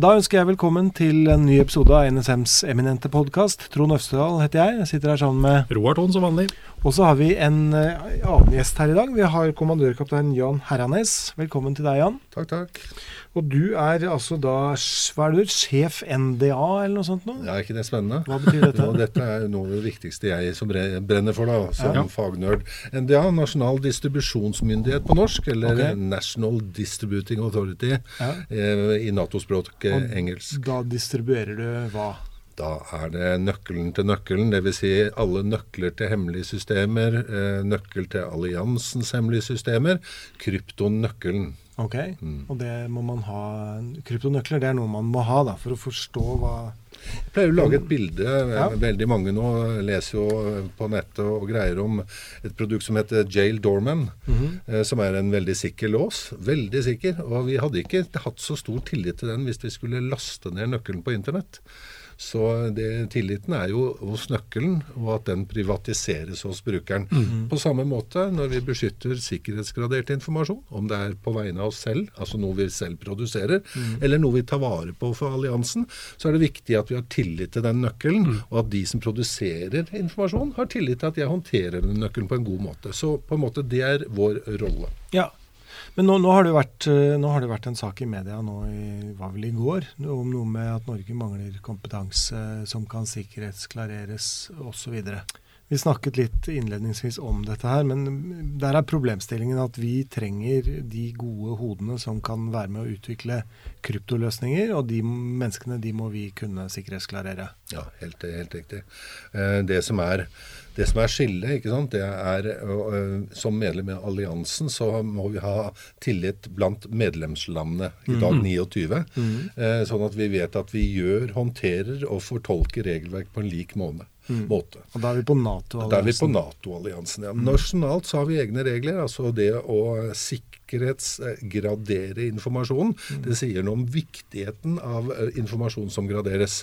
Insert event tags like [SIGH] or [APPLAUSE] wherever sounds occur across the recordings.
Da ønsker jeg velkommen til en ny episode av NSMs eminente podkast. Trond Øvstedal heter jeg. Jeg sitter her sammen med Roar Thon som vanlig. Og så har vi en uh, annen gjest her i dag. Vi har kommandørkaptein Jan Herranes. Velkommen til deg, Jan. Takk, takk. Og du er altså da hva er det, sjef NDA, eller noe sånt noe? Ja, er ikke det spennende? Hva betyr dette? [LAUGHS] Nå, dette er noe av det viktigste jeg som brenner for, da, som Ja. fagnerd. NDA, Nasjonal distribusjonsmyndighet på norsk, eller okay. National Distributing Authority Ja. eh, i Nato-språk eh, engelsk. Da distribuerer du hva? Da er det nøkkelen til nøkkelen, dvs. Si alle nøkler til hemmelige systemer, eh, nøkkel til alliansens hemmelige systemer, kryptonøkkelen. Ok. Mm. Og det må man ha Kryptonøkler det er noe man må ha da, for å forstå hva Jeg pleier å lage et bilde. Ja. Veldig mange nå leser jo på nettet og greier om et produkt som heter Jail Dorman, Mm -hmm. som er en veldig sikker lås. Veldig sikker. Og vi hadde ikke hatt så stor tillit til den hvis vi skulle laste ned nøkkelen på internett. Så det, tilliten er jo hos nøkkelen, og at den privatiseres hos brukeren. Mhm. På samme måte når vi beskytter sikkerhetsgradert informasjon, om det er på vegne av oss selv, altså noe vi selv produserer, Mhm. eller noe vi tar vare på for alliansen, så er det viktig at vi har tillit til den nøkkelen, Mhm. og at de som produserer informasjon, har tillit til at jeg håndterer den nøkkelen på en god måte. Så på en måte det er vår rolle. Ja. Men nå, nå, har vært, eh, nå har det vært en sak i media nå i, var vel i går om noe med at Norge mangler kompetanse som kan sikkerhetsklareres osv. Vi snakket litt innledningsvis om dette her, men der er problemstillingen at vi trenger de gode hodene som kan være med å utvikle kryptoløsninger, og de menneskene de må vi kunne sikkerhetsklarere. Ja, helt, helt riktig. Eh, Det som er, det som er skillet, ikke sant, det er som medlem i alliansen så må vi ha tillit blant medlemslandene i dag 29. eh, Sånn at vi vet at vi gjør, håndterer og fortolker regelverk på en lik måte. Måte. Og da er vi på Nato-alliansen. Da er vi på Nato-alliansen. Ja. Nasjonalt så har vi egne regler. altså Det å sikkerhetsgradere informasjonen, det sier noe om viktigheten av eh, informasjon som graderes.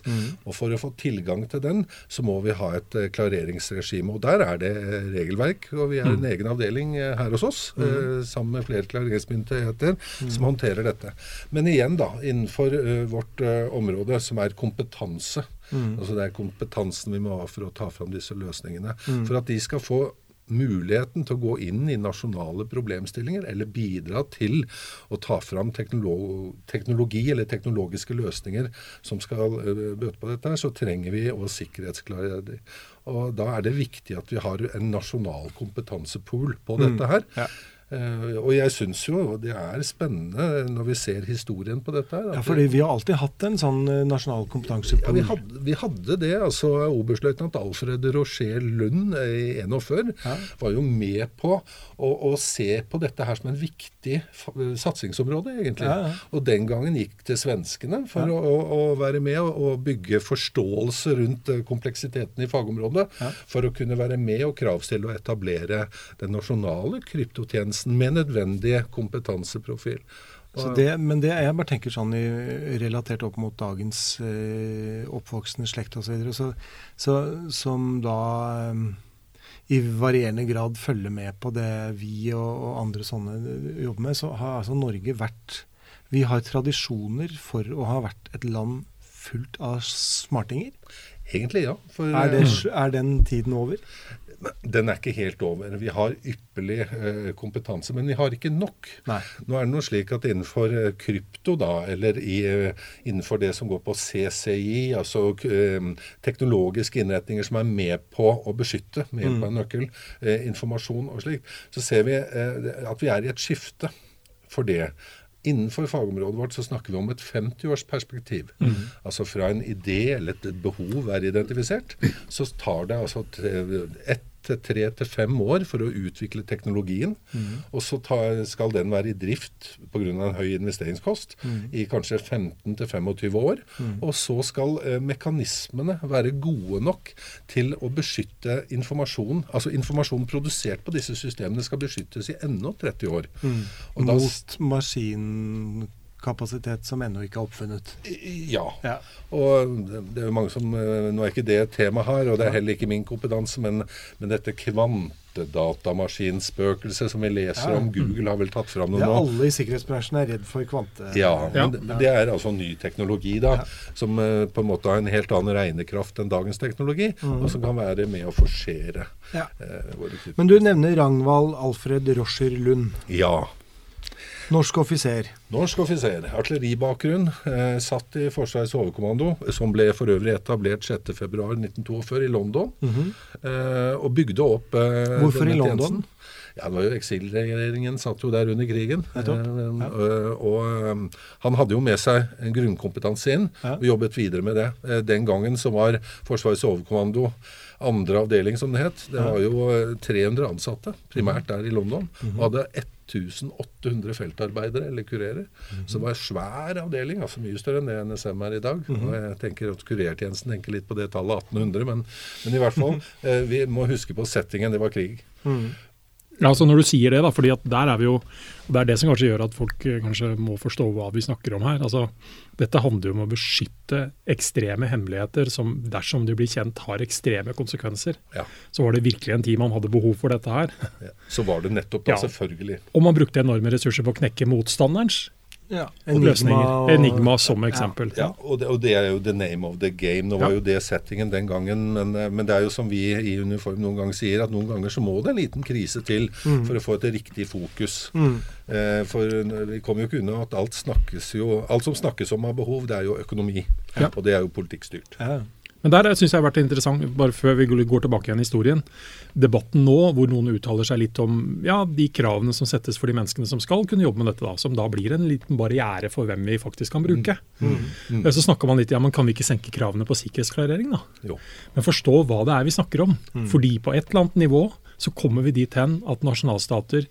Og For å få tilgang til den, så må vi ha et eh, klareringsregime. Og Der er det eh, regelverk. og Vi er en egen avdeling her hos oss, eh, sammen med flere klareringsmyndigheter, som håndterer dette. Men igjen, da, innenfor vårt område, som er kompetanse. Altså Det er kompetansen vi må ha for å ta fram disse løsningene. For at de skal få muligheten til å gå inn i nasjonale problemstillinger, eller bidra til å ta fram teknologi, teknologi eller teknologiske løsninger som skal bøte på dette, her, så trenger vi å sikkerhetsklare det. Og Da er det viktig at vi har en nasjonal kompetansepool på dette her. Ja. Eh, og jeg syns jo det er spennende når vi ser historien på dette her. Ja, fordi vi har alltid hatt en sånn nasjonal kompetanse på ja, vi, hadde, vi hadde det. altså Oberstløytnant Alfred Rocher Lund i 41 Ja. var jo med på å, å se på dette her som en viktig satsingsområde, egentlig. Ja. Og den gangen gikk til svenskene for å, å, være med og, bygge forståelse rundt eh, kompleksiteten i fagområdet. For å kunne være med og kravstille og etablere den nasjonale kryptotjenesten med nødvendig kompetanseprofil. Så det, men det, jeg bare tenker sånn i, relatert opp mot dagens eh, oppvoksende slekt osv., så, så, så, som da eh, i varierende grad følger med på det vi og, og andre sånne eh, jobber med, så har altså Norge vært Vi har tradisjoner for å ha vært et land fullt av smartinger. Egentlig, ja. For, Er, det, eh, er den tiden over? Den er ikke helt over. Vi har ypperlig eh, kompetanse, men vi har ikke nok. Nei. Nå er det noe slik at innenfor eh, krypto, da, eller i, innenfor det som går på CCI, altså eh, teknologiske innretninger som er med på å beskytte med hjelp av en nøkkel, eh, informasjon og slik, så ser vi at vi er i et skifte for det. Innenfor fagområdet vårt så snakker vi om et 50-årsperspektiv. Altså fra en idé eller et behov er identifisert, så tar det altså ett til tre til fem år for å utvikle teknologien. Og så tar, skal den være i drift pga. en høy investeringskost i kanskje 15 til 25 år. Og så skal eh, mekanismene være gode nok til å beskytte informasjon. Altså informasjon produsert på disse systemene skal beskyttes i ennå 30 år. Og da- Mot maskin kapasitet som ennå ikke er oppfunnet. Ja. Ja. Og det er jo mange som eh, Nå er ikke det et tema her, og det er heller ikke min kompetanse, men, men dette kvantedatamaskinspøkelset som vi leser Ja. om Google har vel tatt fram noe nå. alle i sikkerhetsbransjen er redd for kvante... Ja, Ja. men det, det er altså ny teknologi da, Ja. som eh, på en måte har en helt annen regnekraft enn dagens teknologi, Mm. og som kan være med å forsere Ja. eh, våre Men du nevner Ragnvald Alfred Roscher Lund. Ja. Norsk offiser. Norsk offiser, artilleribakgrunn, eh, satt i Forsvarets overkommando, som ble for øvrig etablert 6.2.1942 i London, eh, og bygde opp eh, Hvorfor i London? tjenesten. Ja, det var jo Eksilregjeringen satt jo der under krigen. Nettopp. Eh, Ja. og, eh, han hadde jo med seg en grunnkompetanse inn, Ja. og jobbet videre med det. Eh, den gangen så var Forsvarets overkommando andre avdeling, som det het. Det var jo eh, 300 ansatte, primært der i London. Mhm. Og hadde 1800 feltarbeidere, eller kurerer. Mhm. Så det var en svær avdeling, altså mye større enn det NSM er i dag. Mhm. Og jeg tenker at Kurertjenesten tenker litt på det tallet 1800, men, men i hvert fall. eh, vi må huske på settingen, det var krig. Mm. Ja, altså Når du sier det, da, fordi at der er vi jo Det er det som kanskje gjør at folk eh, kanskje må forstå hva vi snakker om her. altså Dette handler jo om å beskytte ekstreme hemmeligheter som dersom de blir kjent har ekstreme konsekvenser. Ja. Så var det virkelig en tid man hadde behov for dette her. [LAUGHS] Ja. Så var det nettopp da, Ja. selvfølgelig. Og man brukte enorme ressurser på å knekke motstanderens Ja. enigma, og- Enigma som eksempel. Ja, og det, og det er jo the name of the game. Nå var Ja. jo det settingen den gangen, men, eh, men det er jo som vi i uniform noen ganger sier, at noen ganger så må det en liten krise til for å få et riktig fokus. Mm. Eh, for vi kommer jo ikke unna at alt snakkes jo Alt som snakkes om av behov, det er jo økonomi. Ja. Og det er jo politikkstyrt. Ja. Men der syns jeg har vært interessant, bare før vi går tilbake igjen i historien, debatten nå hvor noen uttaler seg litt om ja, de kravene som settes for de menneskene som skal kunne jobbe med dette, da, som da blir en liten barriere for hvem vi faktisk kan bruke. Mm. Så snakker man litt ja, men kan vi ikke senke kravene på sikkerhetsklarering, da? Jo. Men forstå hva det er vi snakker om. Fordi på et eller annet nivå så kommer vi dit hen at nasjonalstater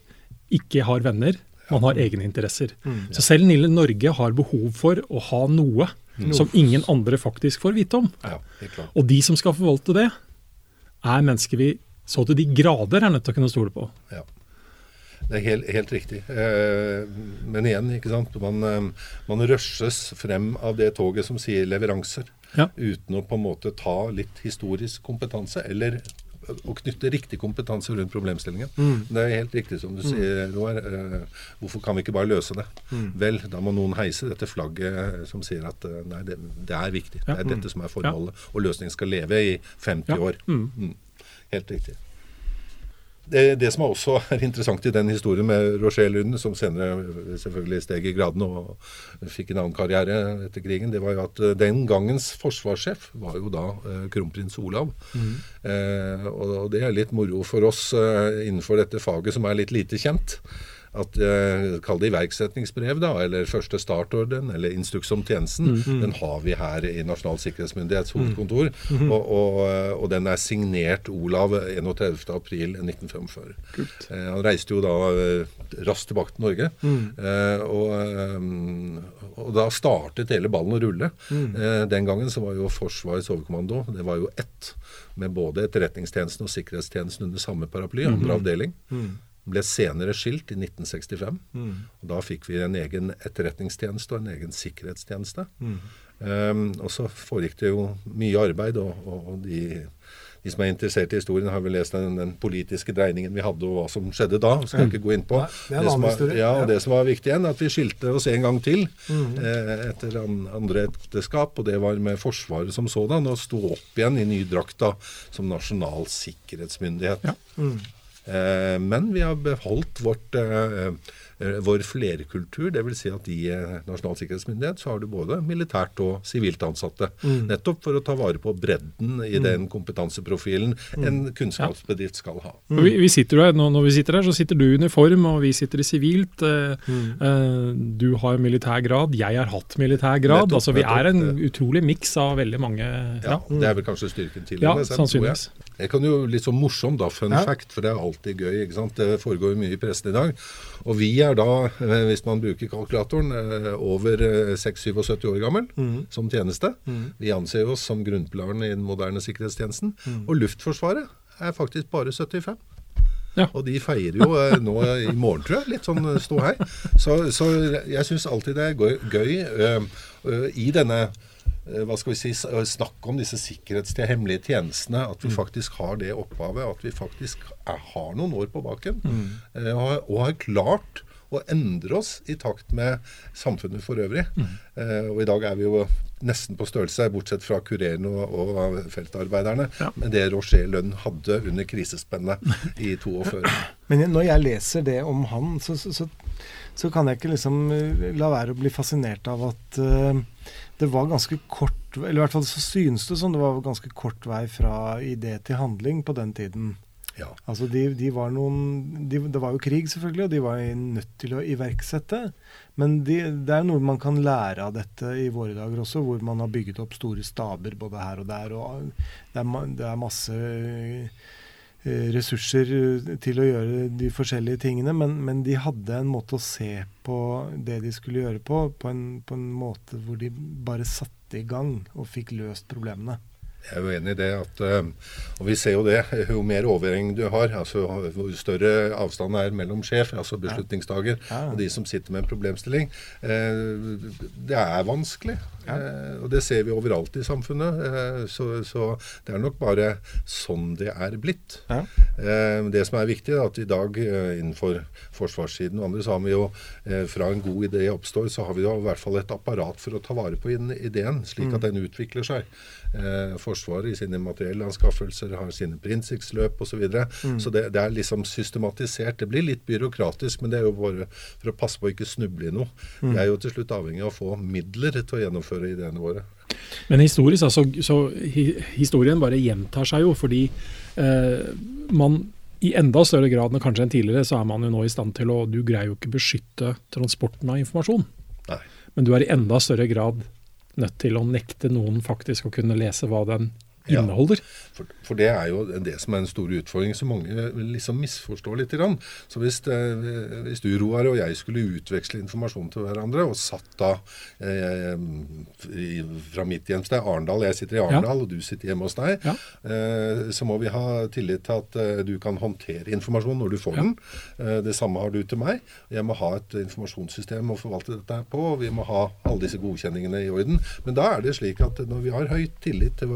ikke har venner, man har egne interesser. Så selv Norge har behov for å ha noe som ingen andre faktisk får vite om. Ja. Og de som skal forvalte det, er mennesker vi så til de grader er nødt til å kunne stole på. Ja. Det er helt, helt riktig. Eh, men igjen, ikke sant. Man, eh, man rushes frem av det toget som sier leveranser, Ja. uten å på en måte ta litt historisk kompetanse, eller å knytte riktig kompetanse rundt problemstillingen. Det er helt riktig som du sier, Roar. Eh, hvorfor kan vi ikke bare løse det? Vel, da må noen heise dette flagget som sier at eh, nei, det, det er viktig. Ja. Det er dette som er formålet. Og løsningen skal leve i 50 Ja. år. Mm. Mm. Helt riktig. Det, det som også [LAUGHS] er interessant i den historien med Roger Lund, som senere selvfølgelig steg i gradene og fikk en annen karriere etter krigen, det var jo at eh, den gangens forsvarssjef var jo da eh, kronprins Olav. Eh, og, og det er litt moro for oss eh, innenfor dette faget som er litt lite kjent. At eh, Kall det iverksettingsbrev, da, eller første startorden, eller instruks om tjenesten. Den har vi her i Nasjonal sikkerhetsmyndighets hovedkontor. og, og, eh, og den er signert Olav 31.4.1945. Eh, han reiste jo da eh, raskt tilbake til Norge. Eh, og, og da startet hele ballen å rulle. Eh, den gangen så var jo Forsvarets overkommando det var jo ett, med både Etterretningstjenesten og Sikkerhetstjenesten under samme paraply, andre avdeling. Ble senere skilt i 1965. og Da fikk vi en egen etterretningstjeneste og en egen sikkerhetstjeneste. Um, og så foregikk det jo mye arbeid, og, og, og de, de som er interessert i historien, har vel lest den, den politiske dreiningen vi hadde, og hva som skjedde da. Skal jeg ikke gå inn på. Nei, det er en som var, ja, og det som var viktig igjen, at vi skilte oss en gang til eh, etter andre ekteskap, og det var med Forsvaret som sådan, og sto opp igjen i ny drakt som nasjonal sikkerhetsmyndighet. Ja. Eh, men vi har beholdt vårt, eh, vår flerkultur. Dvs. Si at i eh, Nasjonal sikkerhetsmyndighet så har du både militært og sivilt ansatte. Nettopp for å ta vare på bredden i den kompetanseprofilen en kunnskapsbedrift skal ha. Vi, vi sitter her, når vi sitter her, så sitter du i uniform, og vi sitter i sivilt. Eh, eh, du har militær grad, jeg har hatt militær grad. Nettopp, altså Vi er en det. utrolig miks av veldig mange Ja, Ja, Det er vel kanskje styrken til ja NSM, jeg. sannsynligvis. Jeg kan jo litt sånn morsom da, fun Ja. fact, for det er alltid gøy. ikke sant? Det foregår jo mye i pressen i dag. Og vi er da, eh, hvis man bruker kalkulatoren, eh, over eh, 6-77 år gammel som tjeneste. Vi anser oss som grunnpilaren i den moderne sikkerhetstjenesten. Og Luftforsvaret er faktisk bare 75. Ja. Og de feirer jo eh, nå i morgen, tror jeg. Litt sånn stå hei. Så, så jeg syns alltid det er gøy, gøy øh, øh, i denne hva skal vi si, s- øh, snakk om disse sikkerhetslige hemmelige tjenestene, at vi faktisk har det opphavet. At vi faktisk er, har noen år på baken. Mm. og, og har klart å endre oss i takt med samfunnet for øvrig. Eh, og i dag er vi jo nesten på størrelse, bortsett fra kurerende og, og feltarbeiderne, Ja. med det Roger Lønn hadde under krisespennet i 42. [CLEARS THROAT] Men når jeg leser det om han, så, så, så, så kan jeg ikke liksom eh, la være å bli fascinert av at uh, det var ganske kort Eller i hvert fall så synes det som det var ganske kort vei fra idé til handling på den tiden. Ja. Altså de, de var noen de, Det var jo krig, selvfølgelig, og de var nødt til å iverksette. Men de, det er noe man kan lære av dette i våre dager også, hvor man har bygget opp store staber både her og der. og Det er, det er masse eh, ressurser til å gjøre de forskjellige tingene, men, men de hadde en måte å se på det de skulle gjøre på, på en, på en måte hvor de bare satte i gang og fikk løst problemene. Jeg er jo enig i det at eh, Og vi ser jo det. [LAUGHS] Jo mer overheng du har, altså jo større avstand er mellom sjef, altså beslutningstaker, Ja. og de som sitter med en problemstilling. eh, Det er vanskelig. eh, Og det ser vi overalt i samfunnet. eh, Så, så det er nok bare sånn det er blitt. Ja. Det som er viktig, er at i dag innenfor forsvarssiden og andre, så har vi jo fra en god idé oppstår, så har vi jo i hvert fall et apparat for å ta vare på ideen, slik at den utvikler seg. Eh, Forsvaret i sine materiellanskaffelser har sine Prinsix-løp osv. Så, videre. så det, det er liksom systematisert. Det blir litt byråkratisk, men det er jo bare for å passe på å ikke snuble i noe. Vi er jo til slutt avhengig av å få midler til å gjennomføre ideene våre. Men historisk, altså, så historien bare gjentar seg jo, fordi eh, man i enda større grad enn kanskje enn tidligere, så er man jo nå i stand til å Du greier jo ikke beskytte transporten av informasjon, Nei. men du er i enda større grad nødt til å nekte noen faktisk å kunne lese hva den Ja. inneholder. For, for det er jo det som er en stor utfordring som mange liksom misforstår litt. Grann. Så hvis, eh, hvis du, Roar, og jeg skulle utveksle informasjon til hverandre, og satt da eh, i, fra mitt hjemsted, Arendal, jeg sitter i Arendal, og du sitter hjemme hos deg, Ja. eh, så må vi ha tillit til at eh, du kan håndtere informasjon når du får Ja. den. Eh, det samme har du til meg. Jeg må ha et informasjonssystem å forvalte dette på, og vi må ha alle disse godkjenningene i orden. Men da er det slik at når vi har høy tillit til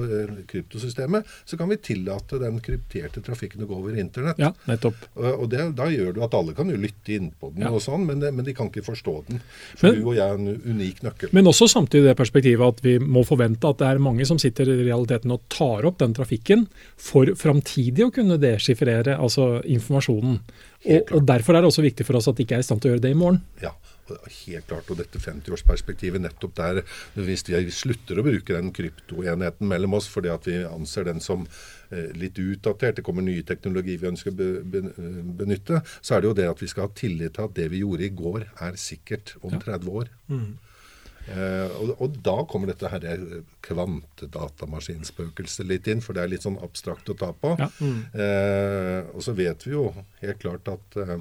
kryptosystemet, så kan vi tillate den krypterte trafikken å gå over internett. Ja, nettopp. Og det, da gjør du at alle kan jo lytte innpå den, Ja. og sånn, men, det, men de kan ikke forstå den. For Men- du og jeg er en unik nøkkel. Men også samtidig det perspektivet at vi må forvente at det er mange som sitter i realiteten og tar opp den trafikken for framtidig å kunne deskifrere altså informasjonen. Og, og Derfor er det også viktig for oss at de ikke er i stand til å gjøre det i morgen. Ja, helt klart. Og dette 50-årsperspektivet nettopp der, hvis vi slutter å bruke den kryptoenheten mellom oss fordi at vi anser den som eh, litt utdatert, det kommer ny teknologi vi ønsker å be, benytte, så er det jo det at vi skal ha tillit til at det vi gjorde i går, er sikkert om 30 år. Eh, og, og da kommer dette her eh, kvantedatamaskinspøkelset litt inn, for det er litt sånn abstrakt å ta på. Ja. Eh, og så vet vi jo helt klart at eh,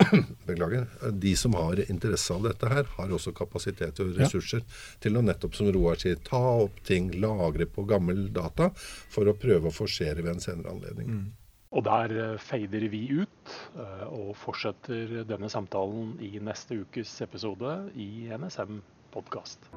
[CLEARS THROAT] Beklager. De som har interesse av dette her, har også kapasitet og Ja. ressurser til å nettopp, som Roar sier, ta opp ting, lagre på gammel data, for å prøve å forsere ved en senere anledning. Og der feider fader vi ut eh, og fortsetter denne samtalen i neste ukes episode i NSM podkast.